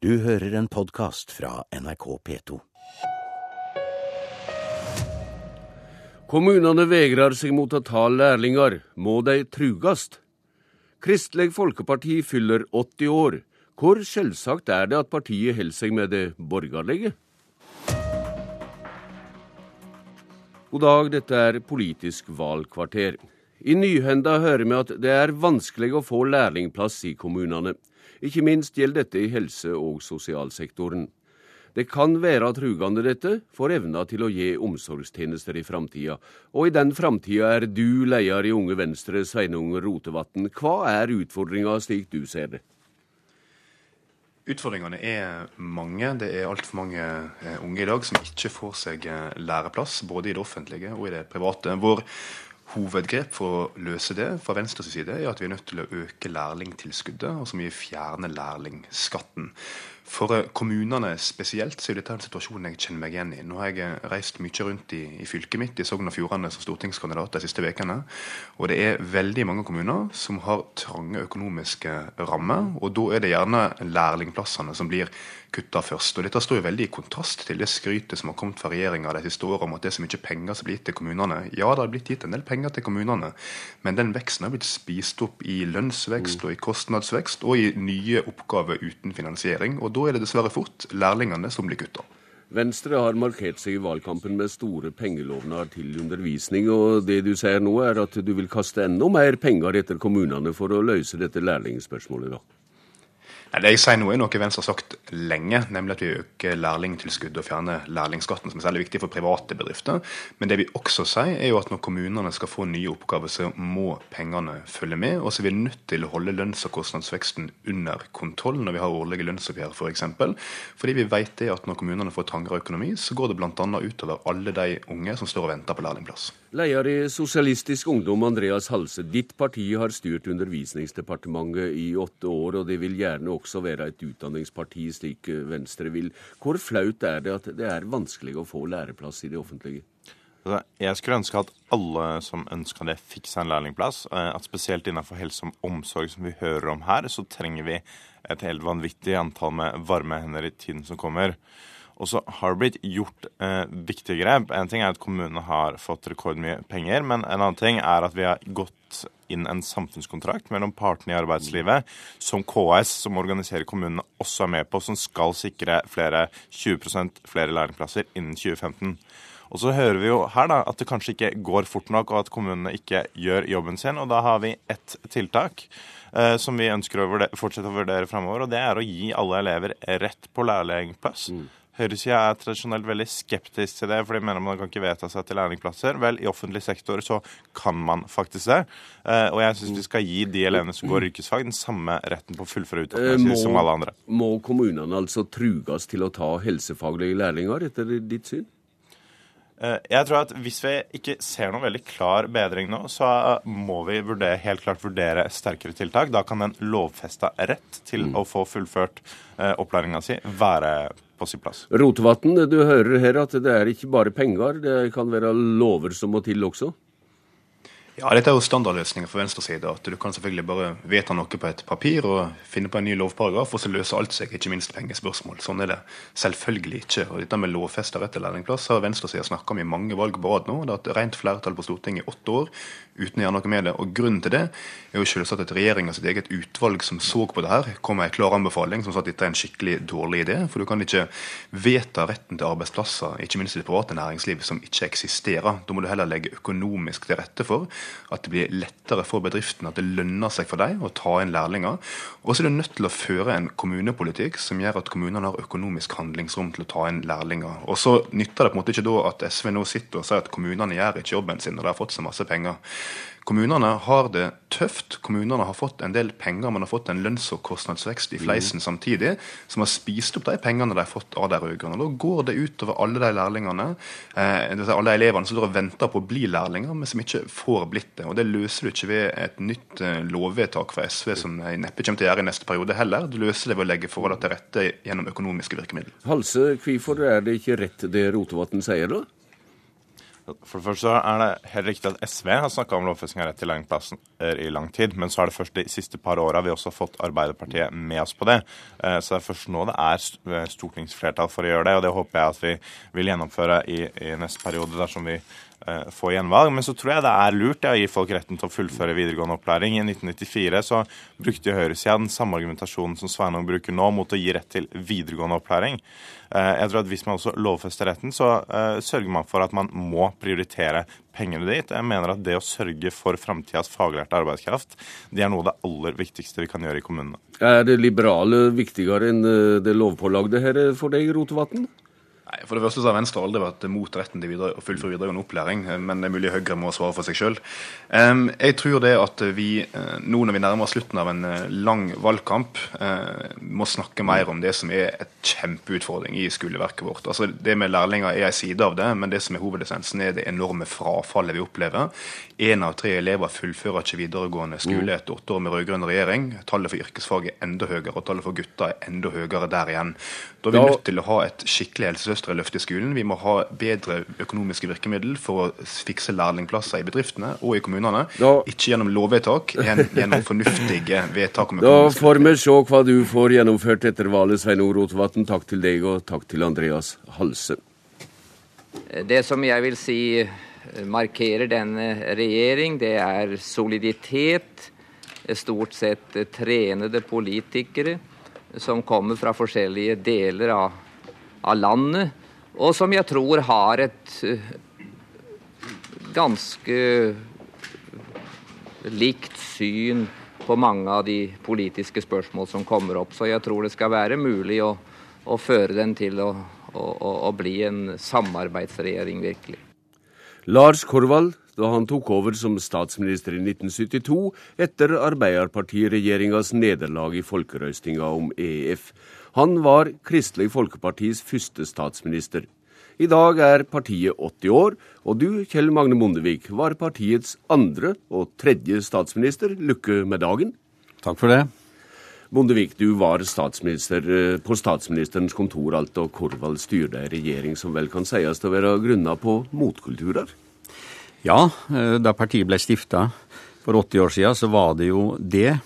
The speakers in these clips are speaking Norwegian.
Du hører en podkast fra NRK P2. Kommunene vegrer seg mot å ta lærlinger. Må de trugast? Kristelig Folkeparti fyller 80 år. Hvor selvsagt er det at partiet holder seg med det borgerlige? God dag, dette er Politisk valgkvarter. I Nyhenda hører vi at det er vanskelig å få lærlingplass i kommunene. Ikke minst gjelder dette i helse- og sosialsektoren. Det kan være trugende dette for evna til å gi omsorgstjenester i framtida. Og i den framtida er du leder i Unge Venstre, Sveinung Rotevatn. Hva er utfordringa slik du ser det? Utfordringene er mange. Det er altfor mange eh, unge i dag som ikke får seg eh, læreplass, både i det offentlige og i det private. Vår hovedgrep for å løse det fra Venstres side er at vi er nødt til å øke lærlingtilskuddet, altså vi fjerner lærlingskatten. For eh, kommunene spesielt så er dette en situasjon jeg kjenner meg igjen i. Nå har jeg eh, reist mye rundt i, i fylket mitt i Sogn og Fjordane som stortingskandidat de siste ukene. Og det er veldig mange kommuner som har trange økonomiske rammer. Og da er det gjerne lærlingplassene som blir kutta først. Og Dette står jo veldig i kontrast til det skrytet som har kommet fra regjeringa de siste åra om at det er så mye penger som blir gitt til kommunene. Ja, det har blitt gitt en del penger til kommunene, men den veksten har blitt spist opp i lønnsvekst og i kostnadsvekst og i nye oppgaver uten finansiering. og da da er det dessverre fort lærlingene som blir kutta. Venstre har markert seg i valgkampen med store pengelovnader til undervisning, og det du sier nå er at du vil kaste enda mer penger etter kommunene for å løse dette lærlingspørsmålet, da? Nei, Det jeg sier nå er noe Venstre har sagt lenge, nemlig at vi øker lærlingtilskuddet og fjerner lærlingskatten, som er særlig viktig for private bedrifter. Men det vi også sier, er jo at når kommunene skal få nye oppgaver, så må pengene følge med. Og så er vi nødt til å holde lønns- og kostnadsveksten under kontroll når vi har årlige lønnsoppgjør, f.eks. For eksempel. Fordi vi vet det at når kommunene får trangere økonomi, så går det bl.a. utover alle de unge som står og venter på lærlingplass. Leder i Sosialistisk Ungdom, Andreas Halse. Ditt parti har styrt Undervisningsdepartementet i åtte år, og det vil gjerne også være et utdanningsparti, slik Venstre vil. Hvor flaut er det at det er vanskelig å få læreplass i det offentlige? Altså, jeg skulle ønske at alle som ønska det, fikk seg en lærlingplass. Eh, at spesielt innenfor helse og omsorg, som vi hører om her, så trenger vi et helt vanvittig antall med varme hender i tiden som kommer. Og så har blitt gjort eh, viktige grep. En ting er at kommunene har fått rekordmye penger, men en annen ting er at vi har gått inn en samfunnskontrakt mellom partene i arbeidslivet, som KS, som organiserer kommunene, også er med på, som skal sikre flere 20% flere lærlingplasser innen 2015. Og så hører vi jo her da, at det kanskje ikke går fort nok, og at kommunene ikke gjør jobben sin. Og da har vi ett tiltak eh, som vi ønsker å vurdere, fortsette å vurdere fremover, og det er å gi alle elever rett på lærlingplass. Mm. Høyresida er tradisjonelt veldig skeptisk til det, for de mener man kan ikke vedta seg til lærlingplasser. Vel, i offentlig sektor så kan man faktisk det. Eh, og jeg syns vi skal gi de elevene som går yrkesfag, den samme retten på å fullføre utdannelsen som alle andre. Må kommunene altså truges til å ta helsefaglige lærlinger, etter ditt syn? Eh, jeg tror at Hvis vi ikke ser noen veldig klar bedring nå, så må vi vurdere, helt klart vurdere sterkere tiltak. Da kan en lovfesta rett til mm. å få fullført eh, opplæringa si være på sin plass. Rotevatn, du hører her at det er ikke bare penger, det kan være lover som må til også? Ja, Dette er jo standardløsninger for venstre side. at Du kan selvfølgelig bare vedta noe på et papir og finne på en ny lovparagraf, og så løser alt seg, ikke minst pengespørsmål. Sånn er det selvfølgelig ikke. Og Dette med lovfesta rett til lærlingplass har venstresida snakka om i mange valg på rad nå. Det har hatt rent flertall på Stortinget i åtte år uten å gjøre noe med det. Og Grunnen til det er jo selvsagt at regjeringa sitt eget utvalg som så på det her, kom med en klar anbefaling som sa at dette er en skikkelig dårlig idé. For du kan ikke vedta retten til arbeidsplasser, ikke minst i det private næringsliv, som ikke eksisterer. Da må du heller legge økonomisk til rette for at det blir lettere for bedriftene, at det lønner seg for dem å ta inn lærlinger. Og så er du nødt til å føre en kommunepolitikk som gjør at kommunene har økonomisk handlingsrom til å ta inn lærlinger. Og så nytter det på en måte ikke da at SV nå sitter og sier at kommunene gjør ikke jobben sin når de har fått så masse penger. Kommunene har det tøft. Kommunene har fått en del penger, men har fått en lønns- og kostnadsvekst i mhm. fleisen mm. samtidig, som har spist opp de pengene de har fått av de rød-grønne. Da går det utover alle de lærlingene, eh, alle de elevene som står og venter på å bli lærlinger, men som ikke får blitt det. Og Det løser du ikke ved et nytt eh, lovvedtak fra SV, som jeg neppe kommer til å gjøre i neste periode heller. Du løser det ved å legge forholdene til rette gjennom økonomiske virkemidler. Halse, hvorfor er det ikke rett det Rotevatn sier, da? For det første er det helt riktig at SV har snakka om lovfesting av rett til lærlingplasser i lang tid. Men så er det først de siste par åra vi også har fått Arbeiderpartiet med oss på det. Eh, så det er først nå det er eh, stortingsflertall for å gjøre det, og det håper jeg at vi vil gjennomføre i, i neste periode dersom vi få gjenvalg. Men så tror jeg det er lurt ja, å gi folk retten til å fullføre videregående opplæring. I 1994 så brukte høyresida den samme argumentasjonen som Sveinung bruker nå, mot å gi rett til videregående opplæring. Eh, jeg tror at Hvis man også lovfester retten, så uh, sørger man for at man må prioritere pengene dit. Jeg mener at det å sørge for framtidas faglærte arbeidskraft, det er noe av det aller viktigste vi kan gjøre i kommunene. Er det liberale viktigere enn det lovpålagde her for deg, Rotevatn? Nei, For det første så har Venstre aldri vært mot retten til videre, å fullføre videregående opplæring, men det er mulig Høyre må svare for seg sjøl. Jeg tror det at vi eh, nå når vi nærmer oss slutten av en eh, lang valgkamp, eh, må snakke mer om det som er et kjempeutfordring i skoleverket vårt. Altså Det med lærlinger er en side av det, men det som er hovedessensen, er det enorme frafallet vi opplever. Én av tre elever fullfører ikke videregående skole etter åtte år med rød-grønn regjering. Tallet for yrkesfag er enda høyere, og tallet for gutter er enda høyere der igjen. Da er vi nødt til å ha et skikkelig helsesøsterløft i skolen. Vi må ha bedre økonomiske virkemiddel for å fikse lærlingplasser i bedriftene og i kommunene. Da, ikke gjennom lovvedtak, men gjennom fornuftige vedtak. om Da får vi se hva du får gjennomført etter valget, Svein O. Rotevatn. Takk til deg, og takk til Andreas Halse. Det som jeg vil si markerer denne regjering, det er soliditet. Stort sett trenede politikere som kommer fra forskjellige deler av, av landet, og som jeg tror har et uh, ganske likt syn på mange av de politiske spørsmål som kommer opp. Så jeg tror det skal være mulig å, å føre den til å, å, å bli en samarbeidsregjering, virkelig. Lars Korvald, da han tok over som statsminister i 1972 etter Arbeiderpartiregjeringas nederlag i folkerøstinga om EF. Han var Kristelig Folkepartis første statsminister. I dag er partiet 80 år, og du, Kjell Magne Mondevik, var partiets andre og tredje statsminister. Lykke med dagen. Takk for det. Bondevik, du var statsminister eh, på statsministerens kontor alt og Korvald styrte ei regjering som vel kan sies å være grunna på motkulturer? Ja, eh, da partiet ble stifta for 80 år siden, så var det jo det.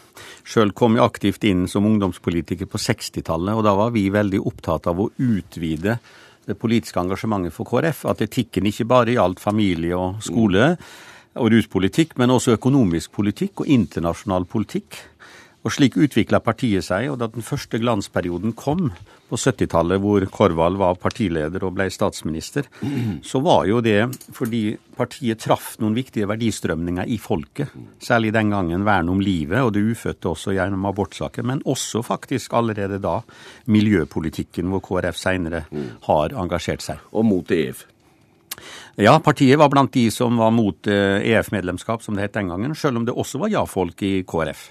Sjøl kom jeg aktivt inn som ungdomspolitiker på 60-tallet, og da var vi veldig opptatt av å utvide det politiske engasjementet for KrF. At etikken ikke bare gjaldt familie og skole og ruspolitikk, men også økonomisk politikk og internasjonal politikk. Og slik utvikla partiet seg, og da den første glansperioden kom, på 70-tallet, hvor Korvald var partileder og ble statsminister, så var jo det fordi partiet traff noen viktige verdistrømninger i folket. Særlig den gangen vern om livet og det ufødte også gjennom abortsaker, men også faktisk allerede da miljøpolitikken, hvor KrF seinere har engasjert seg. Og mot EF? Ja, partiet var blant de som var mot EF-medlemskap, eh, e som det het den gangen, selv om det også var ja-folk i KrF.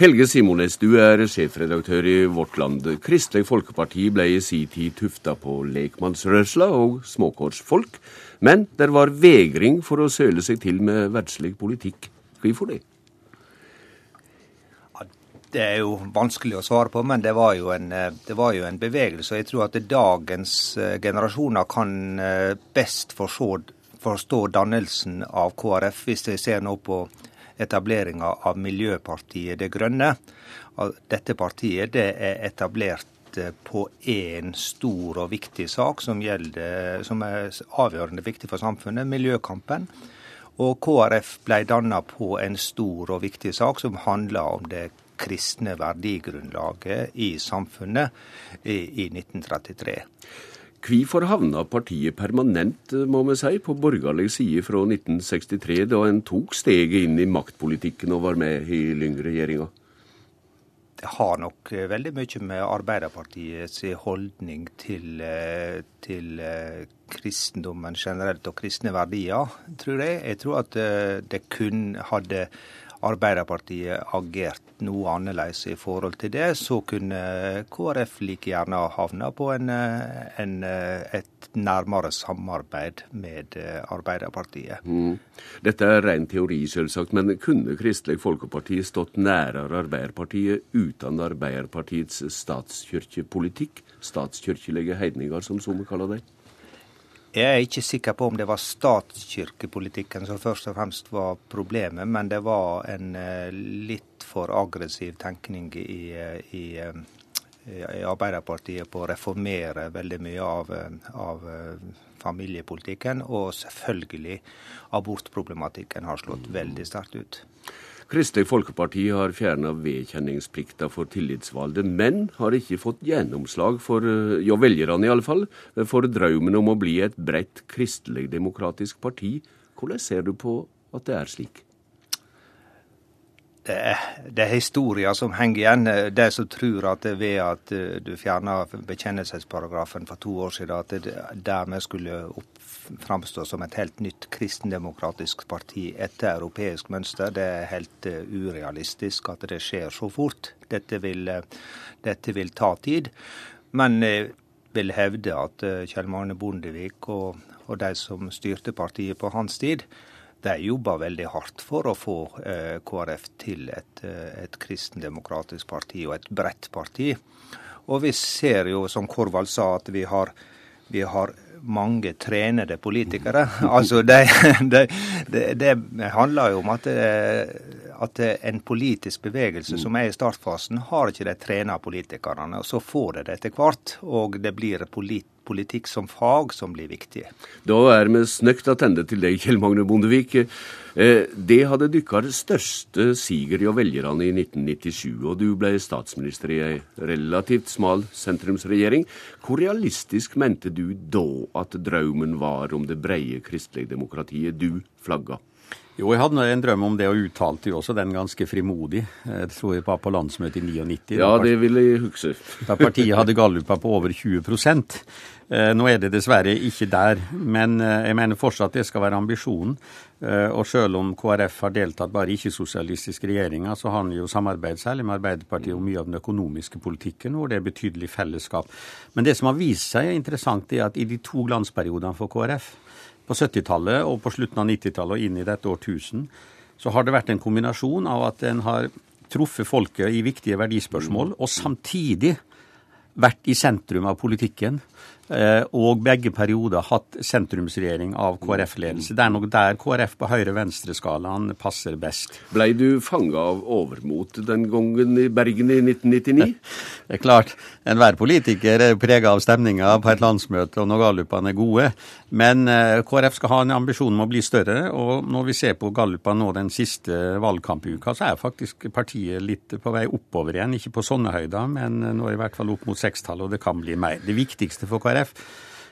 Helge Simones, du er sjefredaktør i Vårt Land. Kristelig Folkeparti ble i si tid tufta på lekmannsrørsla og småkårsfolk, men det var vegring for å søle seg til med verdslig politikk. Hvorfor det? Det er jo vanskelig å svare på, men det var jo en, var jo en bevegelse. Jeg tror at dagens eh, generasjoner kan eh, best forstå, forstå dannelsen av KrF, hvis de ser nå på etableringa av Miljøpartiet Det Grønne. Dette partiet det er etablert eh, på én stor og viktig sak som, gjelder, som er avgjørende viktig for samfunnet, miljøkampen. Og KrF ble danna på en stor og viktig sak som handla om det kristne verdigrunnlaget i samfunnet i, i 1933. Hvorfor havna partiet permanent, må vi si, på borgerlig side fra 1963, da en tok steget inn i maktpolitikken og var med i Lyng-regjeringa? Det har nok eh, veldig mye med Arbeiderpartiets holdning til, eh, til eh, kristendommen generelt og kristne verdier, tror jeg. Jeg tror at det kun hadde Arbeiderpartiet agert noe annerledes i forhold til det, så kunne KrF like gjerne ha havna på en, en, et nærmere samarbeid med Arbeiderpartiet. Mm. Dette er ren teori, selvsagt, men kunne Kristelig Folkeparti stått nærere Arbeiderpartiet uten Arbeiderpartiets statskirkepolitikk? Statskirkelige heidninger, som Zoom kaller det? Jeg er ikke sikker på om det var statskirkepolitikken som først og fremst var problemet, men det var en eh, litt for aggressiv tenkning i, eh, i, i Arbeiderpartiet på å reformere veldig mye av, av familiepolitikken. Og selvfølgelig abortproblematikken har slått veldig sterkt ut. Kristelig Folkeparti har fjerna vedkjenningsplikta for tillitsvalgte, men har ikke fått gjennomslag for, eh, ja velgerne fall, for drømmen om å bli et bredt kristelig-demokratisk parti. Hvordan ser du på at det er slik? Det er, er historier som henger igjen. De som tror at ved at eh, du fjerna bekjennelsesparagrafen for to år siden, at det dermed skulle opp, framstå som et helt nytt kristendemokratisk parti etter europeisk mønster, det er helt uh, urealistisk at det skjer så fort. Dette vil, uh, dette vil ta tid. Men jeg vil hevde at Kjell Magne Bondevik og, og de som styrte partiet på hans tid, de jobba veldig hardt for å få eh, KrF til et, eh, et kristendemokratisk parti og et bredt parti. Og vi ser jo, som Korvald sa, at vi har, vi har mange trenede politikere. Altså, det, det, det, det handler jo om at, at en politisk bevegelse som er i startfasen, har ikke de trena politikerne. og Så får de det etter hvert, og det blir politikk politikk som fag som blir viktig. Da er vi snøkt attende til deg, Kjell Magne Bondevik. Eh, det hadde dykkar største siger hjå velgerne i 1997, og du ble statsminister i ei relativt smal sentrumsregjering. Hvor realistisk mente du da at drømmen var om det breie kristelige demokratiet du flagga? Jo, jeg hadde en drøm om det, og uttalte jo også den ganske frimodig. Jeg tror jeg var på landsmøtet i 99. Ja, det vil jeg huske. Da partiet hadde gallupa på over 20 eh, Nå er det dessverre ikke der, men eh, jeg mener fortsatt det skal være ambisjonen. Eh, og selv om KrF har deltatt bare i ikke-sosialistiske regjeringer, så har han jo samarbeidet særlig med Arbeiderpartiet om mye av den økonomiske politikken, hvor det er betydelig fellesskap. Men det som har vist seg interessant, er at i de to glansperiodene for KrF, på 70-tallet og på slutten av 90-tallet og inn i dette årtusen, så har det vært en kombinasjon av at en har truffet folket i viktige verdispørsmål, og samtidig vært i sentrum av politikken. Eh, og begge perioder hatt sentrumsregjering av KrF-ledelse. Det er nok der KrF på høyre-venstre-skalaen passer best. Blei du fanga av overmot den gangen i Bergen i 1999? Det er klart. Enhver politiker er prega av stemninga på et landsmøte, og når gallupene er gode. Men eh, KrF skal ha en ambisjon om å bli større, og når vi ser på gallupene nå den siste valgkampuka, så er faktisk partiet litt på vei oppover igjen. Ikke på sånne høyder, men nå i hvert fall opp mot sekstallet, og det kan bli mer. Det viktigste for KrF KrF,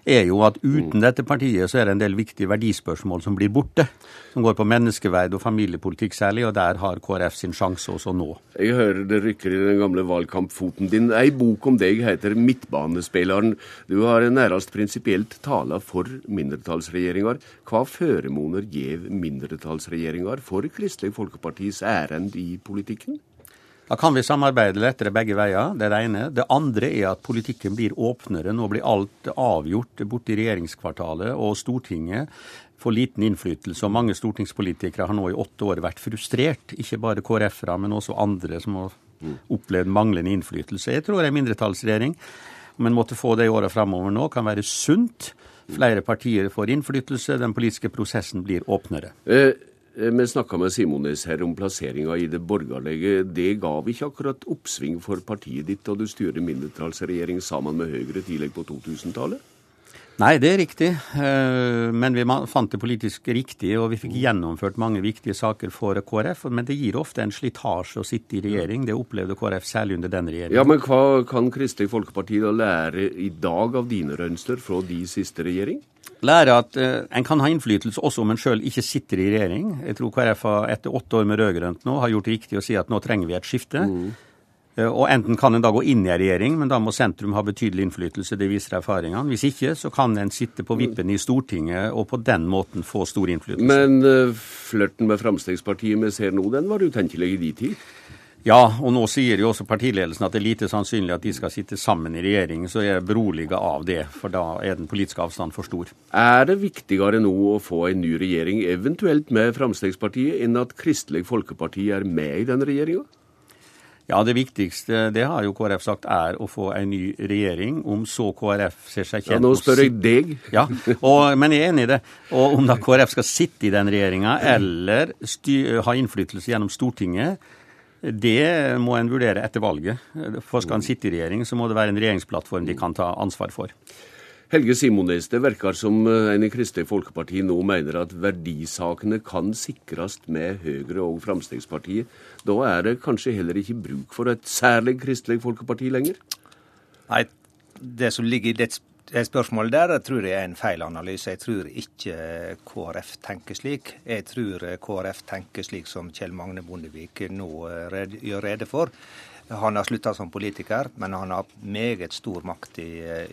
er jo at uten dette partiet så er det en del viktige verdispørsmål som blir borte. Som går på menneskeverd og familiepolitikk særlig, og der har KrF sin sjanse også nå. Jeg hører det rykker i den gamle valgkampfoten din. Ei bok om deg heter 'Midtbanespilleren'. Du har nærast prinsipielt tala for mindretallsregjeringer. Hva føremoner gjev mindretallsregjeringer for Kristelig Folkepartis ærend i politikken? Da kan vi samarbeide lettere begge veier. Det er det ene. Det andre er at politikken blir åpnere. Nå blir alt avgjort borte i regjeringskvartalet, og Stortinget får liten innflytelse. Og mange stortingspolitikere har nå i åtte år vært frustrert. Ikke bare KrF-ere, men også andre som har opplevd manglende innflytelse. Jeg tror en mindretallsregjering, om en måtte få det i åra framover nå, kan være sunt. Flere partier får innflytelse, den politiske prosessen blir åpnere. Eh, Eh, vi snakka med Simones her om plasseringa i det borgerlige. Det gav ikke akkurat oppsving for partiet ditt da du styrer mindretallsregjering sammen med Høyre tidlig på 2000-tallet? Nei, det er riktig. Eh, men vi fant det politisk riktig, og vi fikk gjennomført mange viktige saker for KrF. Men det gir ofte en slitasje å sitte i regjering. Det opplevde KrF særlig under den regjeringen. Ja, Men hva kan Kristelig Folkeparti da lære i dag av dine rønster fra de siste regjering? lære at uh, en kan ha innflytelse også om en sjøl ikke sitter i regjering. Jeg tror KrF har etter åtte år med rød-grønt nå har gjort riktig å si at nå trenger vi et skifte. Mm. Uh, og enten kan en da gå inn i en regjering, men da må sentrum ha betydelig innflytelse. Det viser erfaringene. Hvis ikke, så kan en sitte på vippen i Stortinget og på den måten få stor innflytelse. Men uh, flørten med Fremskrittspartiet vi ser nå, den var utenkelig i de tid? Ja, og nå sier jo også partiledelsen at det er lite sannsynlig at de skal sitte sammen i regjering. Så jeg er beroliga av det, for da er den politiske avstanden for stor. Er det viktigere nå å få en ny regjering, eventuelt med Fremskrittspartiet, enn at Kristelig Folkeparti er med i den regjeringa? Ja, Det viktigste det har jo KrF sagt er å få en ny regjering. Om så KrF ser seg tjent Ja, Nå spør jeg deg. Ja, og, Men jeg er enig i det. Og om da KrF skal sitte i den regjeringa eller ha innflytelse gjennom Stortinget, det må en vurdere etter valget. For skal en sitte i regjering, så må det være en regjeringsplattform de kan ta ansvar for. Helge Simones, det virker som eh, en i Kristelig Folkeparti nå mener at verdisakene kan sikres med Høyre og Fremskrittspartiet. Da er det kanskje heller ikke bruk for et særlig Kristelig Folkeparti lenger? Nei, det som ligger i det spørsmålet der tror jeg er en feil analyse. Jeg tror ikke KrF tenker slik. Jeg tror KrF tenker slik som Kjell Magne Bondevik nå eh, gjør rede for. Han har slutta som politiker, men han har meget stor makt i,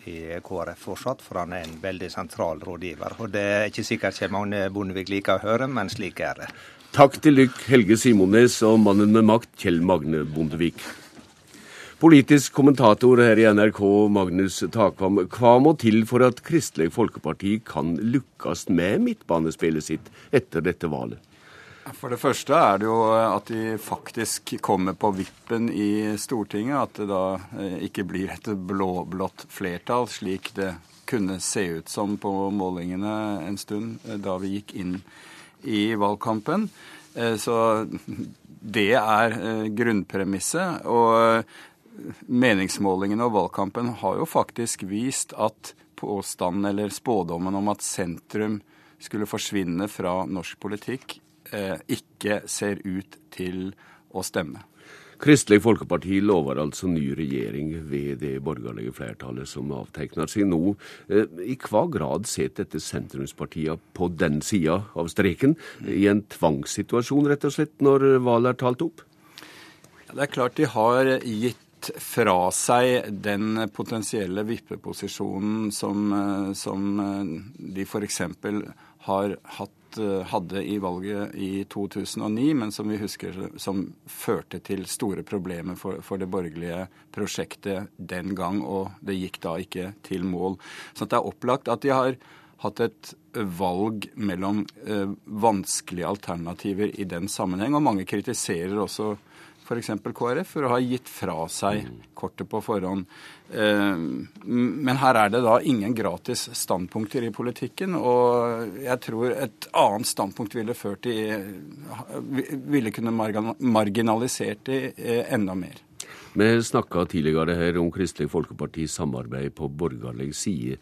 i, KrF fortsatt, for han er en veldig sentral rådgiver. Og Det er ikke sikkert Kjell Magne Bondevik liker å høre, men slik er det. Takk til dykk, Helge Simones og mannen med makt, Kjell Magne Bondevik. Politisk kommentator her i NRK, Magnus Takvam. Hva må til for at Kristelig Folkeparti kan lukkes med midtbanespillet sitt etter dette valget? For det første er det jo at de faktisk kommer på vippen i Stortinget. At det da eh, ikke blir et blå-blått flertall, slik det kunne se ut som på målingene en stund eh, da vi gikk inn i valgkampen. Eh, så det er grunnpremisset. Og meningsmålingene og valgkampen har jo faktisk vist at påstanden eller spådommen om at sentrum skulle forsvinne fra norsk politikk, Eh, ikke ser ut til å stemme. Kristelig Folkeparti lover altså ny regjering ved det borgerlige flertallet som avtegner seg nå. Eh, I hva grad sitter dette sentrumspartiet på den sida av streken, i en tvangssituasjon rett og slett, når valget er talt opp? Det er klart de har gitt fra seg den potensielle vippeposisjonen som, eh, som de f.eks. har hatt Eh, hadde i valget i 2009, men som vi husker som førte til store problemer for, for, det borgerlige prosjektet den gang, og det gikk da ikke til mål. Så det er opplagt at de har hatt et valg mellom eh, vanskelige alternativer i den sammenheng, og mange kritiserer også f.eks. KrF for å ha gitt fra seg kortet på forhånd. Eh, men her er det da ingen gratis standpunkter i politikken. Og jeg tror et annet standpunkt ville ført i Ville kunne marginalisert det eh, enda mer. Vi snakka tidligere her om Kristelig Folkepartis samarbeid på borgerlig side.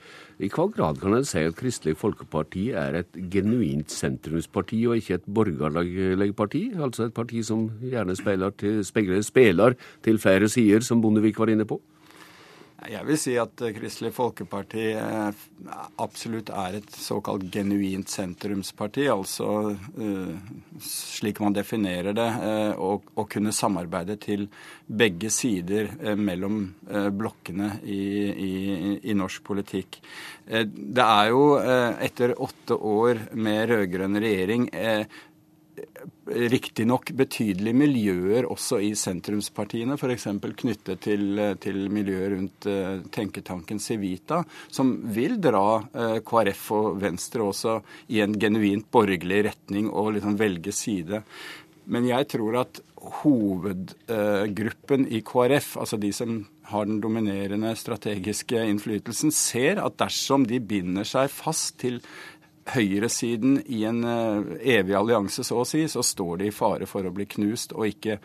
I hva grad kan en si at Kristelig Folkeparti er et genuint sentrumsparti og ikke et borgerlig parti? Altså et parti som gjerne speiler til, spiller til flere sider, som Bondevik var inne på? Jeg vil si at eh, Kristelig Folkeparti eh, absolutt er et såkalt genuint sentrumsparti. Altså eh, slik man definerer det, å kunne samarbeide til begge sider mellom blokkene i, i, i norsk politikk. Det er jo etter åtte år med rød-grønn regjering riktignok betydelige miljøer også i sentrumspartiene, f.eks. knyttet til, til miljøet rundt uh, tenketanken Civita, som vil dra uh, KrF og Venstre også i en genuint borgerlig retning og liksom velge side. Men jeg tror at hovedgruppen uh, i KrF, altså de som har den dominerende strategiske innflytelsen, ser at dersom de binder seg fast til høyresiden i en uh, evig allianse, så å si, så står de i fare for å bli knust og ikke,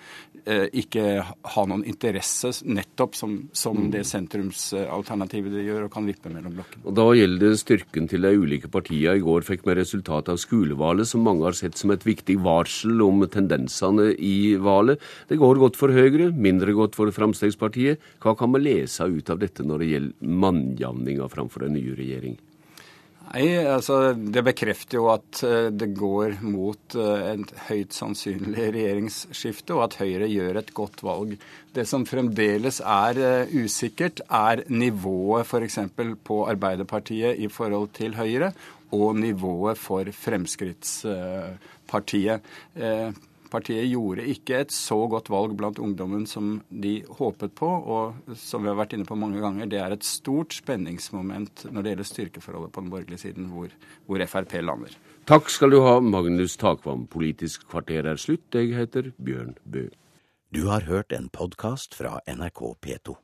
uh, ikke ha noen interesse nettopp som, som mm. det sentrumsalternativet de gjør, og kan vippe mellom blokkene. Og Da gjelder det styrken til de ulike partiene. I går fikk med resultatet av skolevalget, som mange har sett som et viktig varsel om tendensene i valget. Det går godt for Høyre, mindre godt for Fremskrittspartiet. Hva kan vi lese ut av dette når det gjelder mannjamninga framfor en ny regjering? Nei, altså Det bekrefter jo at eh, det går mot eh, et høyt sannsynlig regjeringsskifte, og at Høyre gjør et godt valg. Det som fremdeles er eh, usikkert, er nivået f.eks. på Arbeiderpartiet i forhold til Høyre, og nivået for Fremskrittspartiet. Partiet gjorde ikke et så godt valg blant ungdommen som de håpet på. Og som vi har vært inne på mange ganger, det er et stort spenningsmoment når det gjelder styrkeforholdet på den borgerlige siden, hvor, hvor Frp lander. Takk skal du ha, Magnus Takvam. Politisk kvarter er slutt. Jeg heter Bjørn Bø. Du har hørt en podkast fra NRK P2.